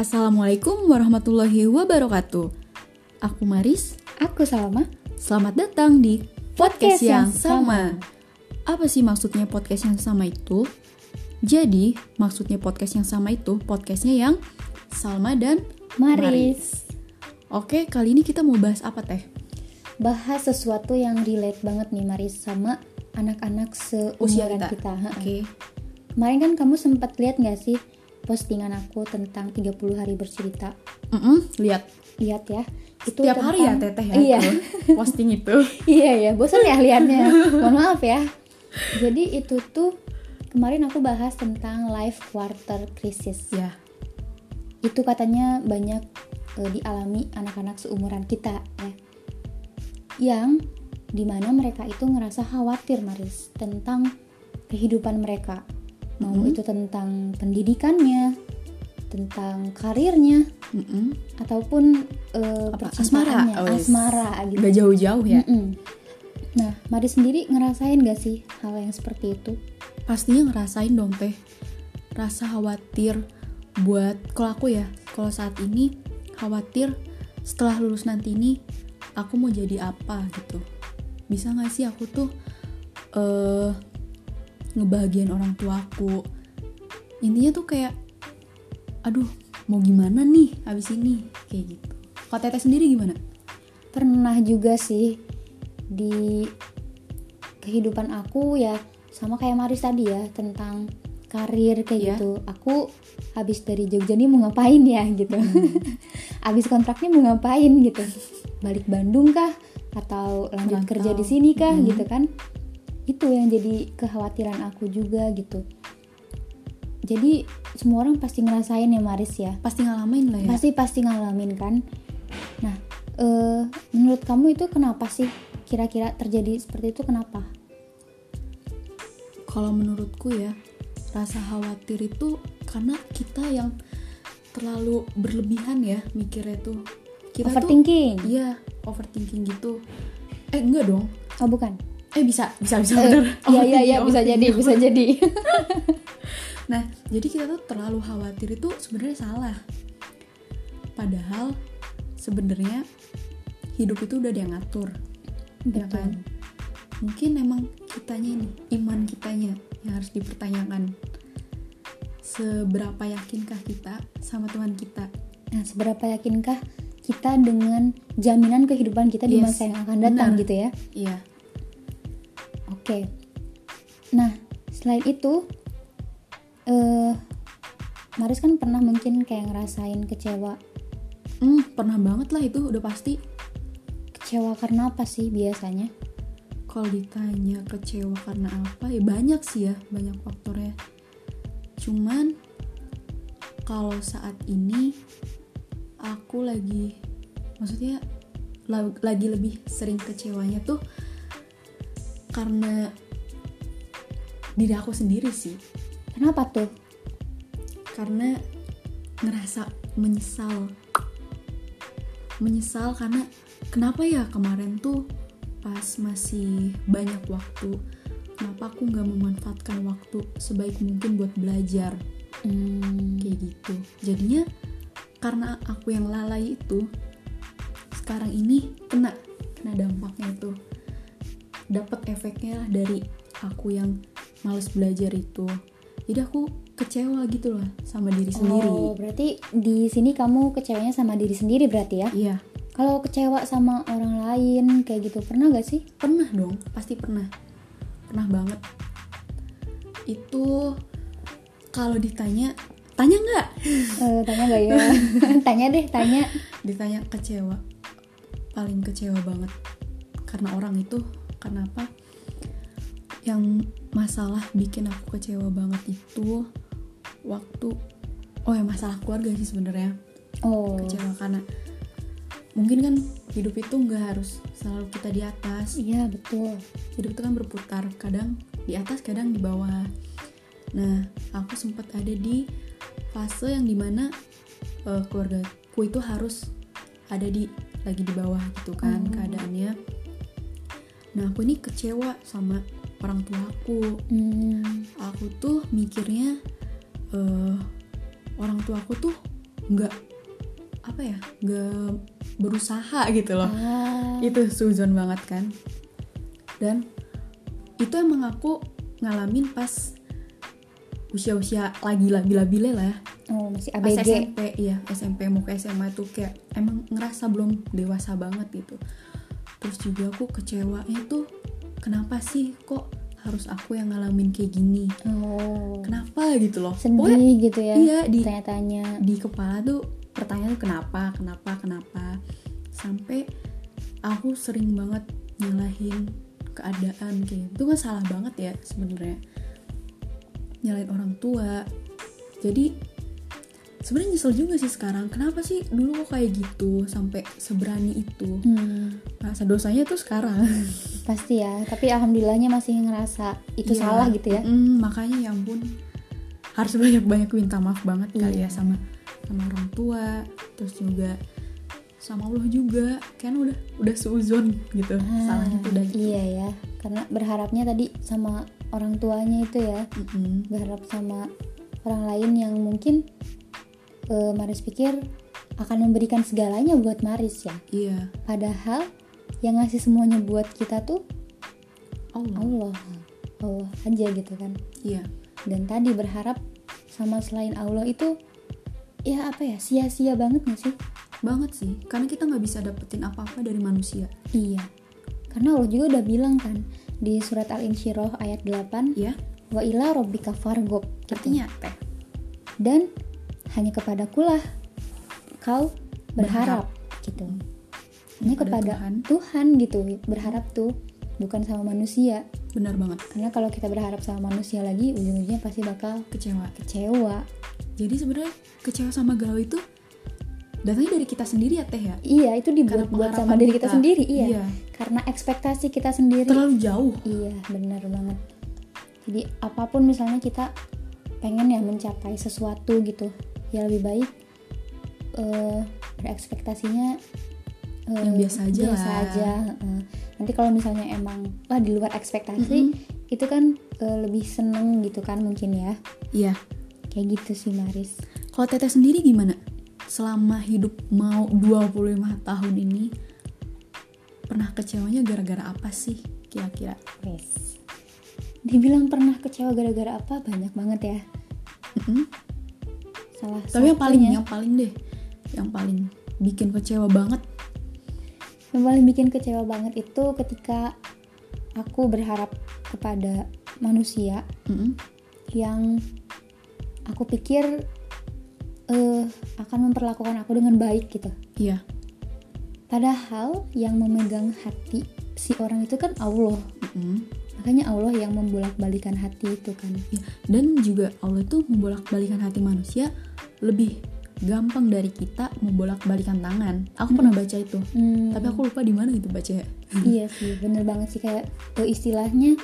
Assalamualaikum warahmatullahi wabarakatuh. Aku Maris. Aku Salma. Selamat datang di podcast, Podcast yang yang sama. Apa sih maksudnya podcast yang sama itu? Jadi, maksudnya podcast yang sama itu podcastnya yang Salma dan Maris. Oke, kali ini kita mau bahas apa teh? Bahas sesuatu yang relate banget nih Maris sama anak-anak Usia seumuran kita. kita. Ha-ha. Oke. Kemarin kan kamu sempat lihat nggak sih postingan aku tentang 30 hari bercerita? Mm-mm, lihat Lihat ya. Itu tiap hari ya tentang- teteh ya Iya. itu posting itu. iya ya, bosan ya liatnya. Mohon maaf ya. Jadi itu tuh kemarin aku bahas tentang life quarter crisis. ya, Itu katanya banyak eh, dialami anak-anak seumuran kita ya. Yang di mana mereka itu ngerasa khawatir Maris tentang kehidupan mereka. Mau Mhm. itu tentang pendidikannya, tentang karirnya, Mm-mm. ataupun eh, Apa, percintaannya, asmara? Oh, yes. asmara gitu. Gak jauh-jauh ya. Mm-mm. Nah, Maris sendiri ngerasain gak sih hal yang seperti itu? pastinya ngerasain dong teh rasa khawatir buat kalau aku ya kalau saat ini khawatir setelah lulus nanti ini aku mau jadi apa gitu bisa nggak sih aku tuh eh ngebahagiain orang tuaku intinya tuh kayak aduh mau gimana nih abis ini kayak gitu kalau teteh sendiri gimana Pernah juga sih di kehidupan aku ya sama kayak Maris tadi ya tentang karir kayak Iya. gitu. Aku habis dari Jogja nih mau ngapain ya gitu. habis kontraknya mau ngapain gitu. Balik Bandung kah atau lanjut Nggak kerja tahu. di sini kah Mhm. gitu kan. Itu yang jadi kekhawatiran aku juga gitu. Jadi semua orang pasti ngerasain ya Maris ya. pasti ngalamin lah ya Pasti pasti ngalamin kan. Nah, eh, menurut kamu itu kenapa sih kira-kira terjadi seperti itu kenapa? kalau menurutku ya rasa khawatir itu karena kita yang terlalu berlebihan ya mikirnya tuh kita Overthinking? iya overthinking gitu eh enggak dong Oh bukan. Eh bisa bisa bisa Eh, bener Iya iya iya Overthinking, bisa jadi overthinking. bisa jadi. nah jadi kita tuh terlalu khawatir itu sebenarnya salah padahal sebenarnya hidup itu udah dia ngatur ya kan mungkin emang kitanya nih iman kitanya yang harus dipertanyakan seberapa yakinkah kita sama Tuhan kita Nah, seberapa yakinkah kita dengan jaminan kehidupan kita di Yes, masa yang akan datang benar. gitu ya? iya Oke. Nah, selain itu, eh Maris kan pernah mungkin kayak ngerasain kecewa. hmm, pernah banget lah itu udah pasti Kecewa karena apa sih biasanya? kalau ditanya kecewa karena apa ya banyak sih ya banyak faktornya cuman kalau saat ini aku lagi maksudnya la- lagi lebih sering kecewanya tuh karena diri aku sendiri sih. Kenapa tuh? karena ngerasa menyesal. Menyesal karena kenapa ya kemarin tuh pas masih banyak waktu kenapa aku nggak memanfaatkan waktu sebaik mungkin buat belajar? Hmm, kayak gitu. Jadinya karena aku yang lalai itu sekarang ini kena kena dampaknya itu dapat efeknya lah dari aku yang males belajar itu jadi aku kecewa gitu loh sama diri sendiri Oh, berarti di sini kamu kecewanya sama diri sendiri berarti ya? iya Kalau kecewa sama orang lain kayak gitu pernah gak sih? pernah dong pasti pernah pernah banget itu kalau ditanya tanya nggak Eh, tanya gak ya? tanya deh, tanya. ditanya kecewa paling kecewa banget karena orang itu karena apa yang masalah bikin aku kecewa banget itu waktu oh ya masalah keluarga sih sebenarnya. Oh, kecewa karena mungkin kan hidup itu nggak harus selalu kita di atas. Iya betul. hidup itu kan berputar kadang di atas kadang di bawah. Nah aku sempat ada di fase yang di mana eh, keluargaku itu harus ada di lagi di bawah gitu kan Oh. keadaannya nah aku ini kecewa sama orang tuaku Hmm, aku tuh mikirnya eh orang tuaku tuh nggak apa ya nggak berusaha gitu loh. Ah, itu suzon banget kan. Dan itu emang aku ngalamin pas usia-usia lagi labile lah ya. Oh masih pas ABG SMP iya SMP mau ke SMA tuh kayak emang ngerasa belum dewasa banget gitu terus juga aku kecewanya tuh kenapa sih kok harus aku yang ngalamin kayak gini? Oh. Kenapa? Gitu loh. Sedih Pokoknya gitu ya iya, di- tanya-tanya. di kepala tuh pertanyaan kenapa kenapa kenapa. Sampai aku sering banget nyalahin keadaan kayak itu kan salah banget ya sebenarnya. Nyalahin orang tua. Jadi sebenarnya nyesel juga sih sekarang kenapa sih dulu kok kayak gitu sampai seberani itu Hmm, rasa dosanya tuh sekarang pasti ya tapi alhamdulillahnya masih ngerasa itu Iya. salah gitu ya Mm, makanya ya ampun harus banyak-banyak minta maaf banget kali Iya. ya sama sama orang tua terus juga sama Allah juga kan udah udah seuzon gitu Ah, salahnya tuh udah gitu. iya ya karena berharapnya tadi sama orang tuanya itu ya Mm-mm. berharap sama orang lain yang mungkin eh, Maris pikir akan memberikan segalanya buat Maris ya. Iya. Padahal yang ngasih semuanya buat kita tuh Allah. Allah. Allah aja gitu kan. Iya. Dan tadi berharap sama selain Allah itu ya apa ya sia-sia banget gak sih? Banget sih. Karena kita nggak bisa dapetin apa-apa dari manusia. Iya. Karena Allah juga udah bilang kan di surat Al-Insyirah ayat 8 ya wa ila rabbika fargob gitu. artinya apa? Dan hanya kepadakulah kau berharap, gitu. Hanya Kepada kepada Tuhan. Tuhan. gitu. Berharap tuh bukan sama manusia. Benar banget. Karena kalau kita berharap sama manusia lagi ujung-ujungnya pasti bakal kecewa. kecewa. Jadi sebenarnya kecewa sama galau itu datangnya dari kita sendiri ya teh ya? Iya itu Karena dibuat-buat sama diri kita kita. sendiri iya. Iya. karena ekspektasi kita sendiri. Terlalu jauh. Iya benar banget. Jadi apa pun misalnya kita pengen ya mencapai sesuatu gitu ya lebih baik eh berekspektasinya eh, Yang biasa aja biasa lah. aja, heeh. nanti kalau misalnya emang wah di luar ekspektasi itu kan eh, lebih seneng gitu kan mungkin ya iya kayak gitu sih Maris Kalau Teteh sendiri gimana? Selama hidup mau 25 tahun ini pernah kecewanya gara-gara apa sih kira-kira? Dibilang pernah kecewa gara-gara apa banyak banget ya Mm-mm. Salah Tapi yang paling yang paling deh, yang paling bikin kecewa banget. Yang paling bikin kecewa banget itu ketika aku berharap kepada manusia Mm-mm. yang aku pikir eh, akan memperlakukan aku dengan baik gitu. Iya, Padahal yang memegang hati si orang itu kan Allah. Mm-mm. Makanya Allah yang membolak-balikan hati itu kan. Iya. Dan juga Allah tuh membolak-balikan hati manusia lebih gampang dari kita membolak-balikan tangan. Aku pernah baca itu, Hmm, tapi aku lupa di mana gitu baca. iya sih, bener banget sih kayak eh, istilahnya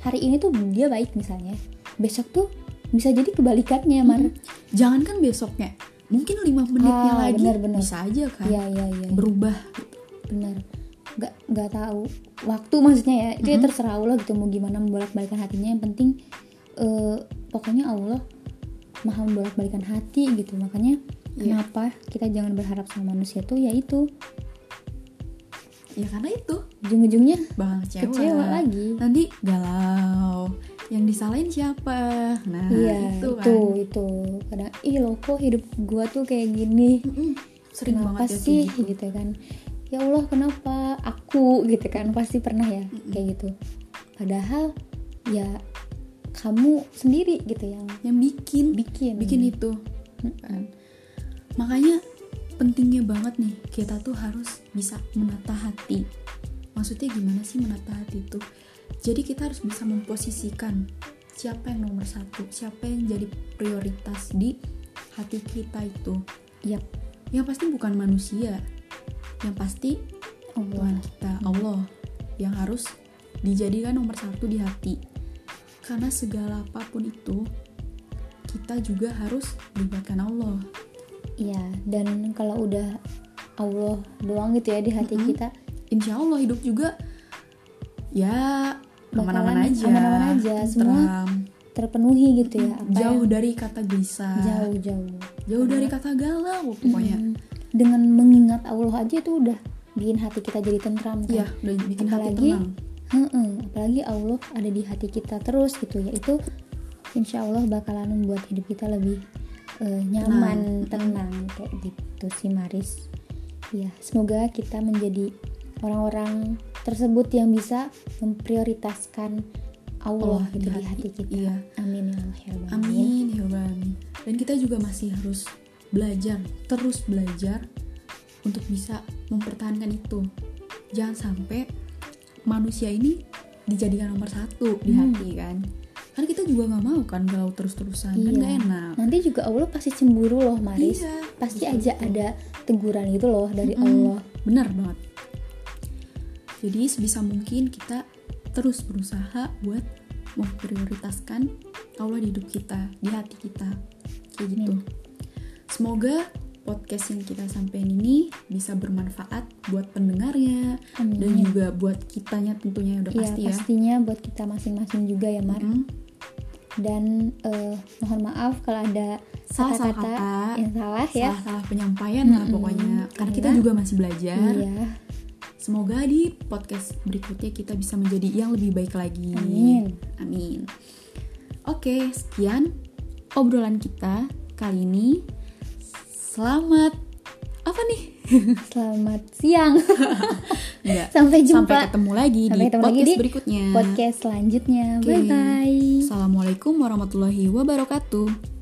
hari ini tuh dia baik misalnya, besok tuh bisa jadi kebalikannya, Mar. Jangan kan besoknya, mungkin lima menitnya Ah, lagi benar-benar. bisa aja kan Iya iya iya. berubah. benar nggak nggak tahu waktu maksudnya ya itu ya terserah Allah gitu mau gimana membolak balikan hatinya yang penting eh, pokoknya Allah maha membolak balikan hati gitu makanya Iya. kenapa kita jangan berharap sama manusia tuh ya itu Ya karena itu ujung-ujungnya bakal kecewa. kecewa lagi Nanti galau. Yang disalahin siapa? Nah, iya itu itu kan. itu kadang ih lo kok hidup gua tuh kayak gini Mm-mm. Sering kenapa banget ya sih gitu. gitu kan ya Allah kenapa aku gitu kan pasti pernah ya kayak gitu padahal ya kamu sendiri gitu yang Yang bikin bikin bikin itu. Kan. Makanya pentingnya banget nih kita tuh harus bisa menata hati. Maksudnya gimana sih menata hati itu? Jadi kita harus bisa memposisikan siapa yang nomor satu, siapa yang jadi prioritas di hati kita itu. Yap, Yang pasti bukan manusia, yang pasti Tuhan Allah kita Allah yang harus dijadikan nomor satu di hati karena segala apa pun itu kita juga harus melibatkan Allah. Iya dan kalau udah Allah doang gitu ya di hati Mm-mm. kita Insya Allah hidup juga ya aman-aman aja. aman-aman aja, semua terpenuhi gitu ya apa jauh yang- dari kata gelisah. Jauh jauh jauh dari kata galau pokoknya. Mm. dengan mengingat Allah aja itu udah bikin hati kita jadi tentram kan. Iya, udah bikin hati apalagi tenang. Heeh, apalagi Allah ada di hati kita terus gitu ya itu insya Allah bakalan membuat hidup kita lebih eh, nyaman tenang kayak gitu sih Maris ya semoga kita menjadi orang-orang tersebut yang bisa memprioritaskan Allah Allah gitu di di hati, kita iya. amin ya Allah ya. Amin ya alamin. Dan kita juga masih harus belajar, terus belajar untuk bisa mempertahankan itu. Jangan sampai manusia ini dijadikan nomor satu di Hmm. hati kan. Kan kita juga nggak mau kan galau terus-terusan, kan Iya. gak enak. nanti juga Allah pasti cemburu loh Maris Iya, pasti betul, aja ada teguran gitu loh dari Mm-mm. Allah Benar banget. Jadi sebisa mungkin kita terus berusaha buat memprioritaskan Allah di hidup kita, di hati kita. Kayak gitu. Amin. Semoga podcast yang kita sampaikan ini bisa bermanfaat buat pendengarnya Amin. dan juga buat kitanya tentunya udah Iya, pasti ya. pastinya buat kita masing-masing juga ya Mar Mm. dan eh, mohon maaf kalau ada kata-kata kata, yang salah ya salah-salah penyampaian lah Mm-mm. pokoknya. Karena kita Karena- juga masih belajar. iya Semoga di podcast berikutnya kita bisa menjadi yang lebih baik lagi. Amin. Amin. Oke, sekian obrolan kita kali ini. Selamat apa nih? selamat siang Enggak. sampai jumpa Sampai ketemu lagi Sampai di ketemu lagi podcast di berikutnya. podcast selanjutnya bye bye Assalamualaikum warahmatullahi wabarakatuh.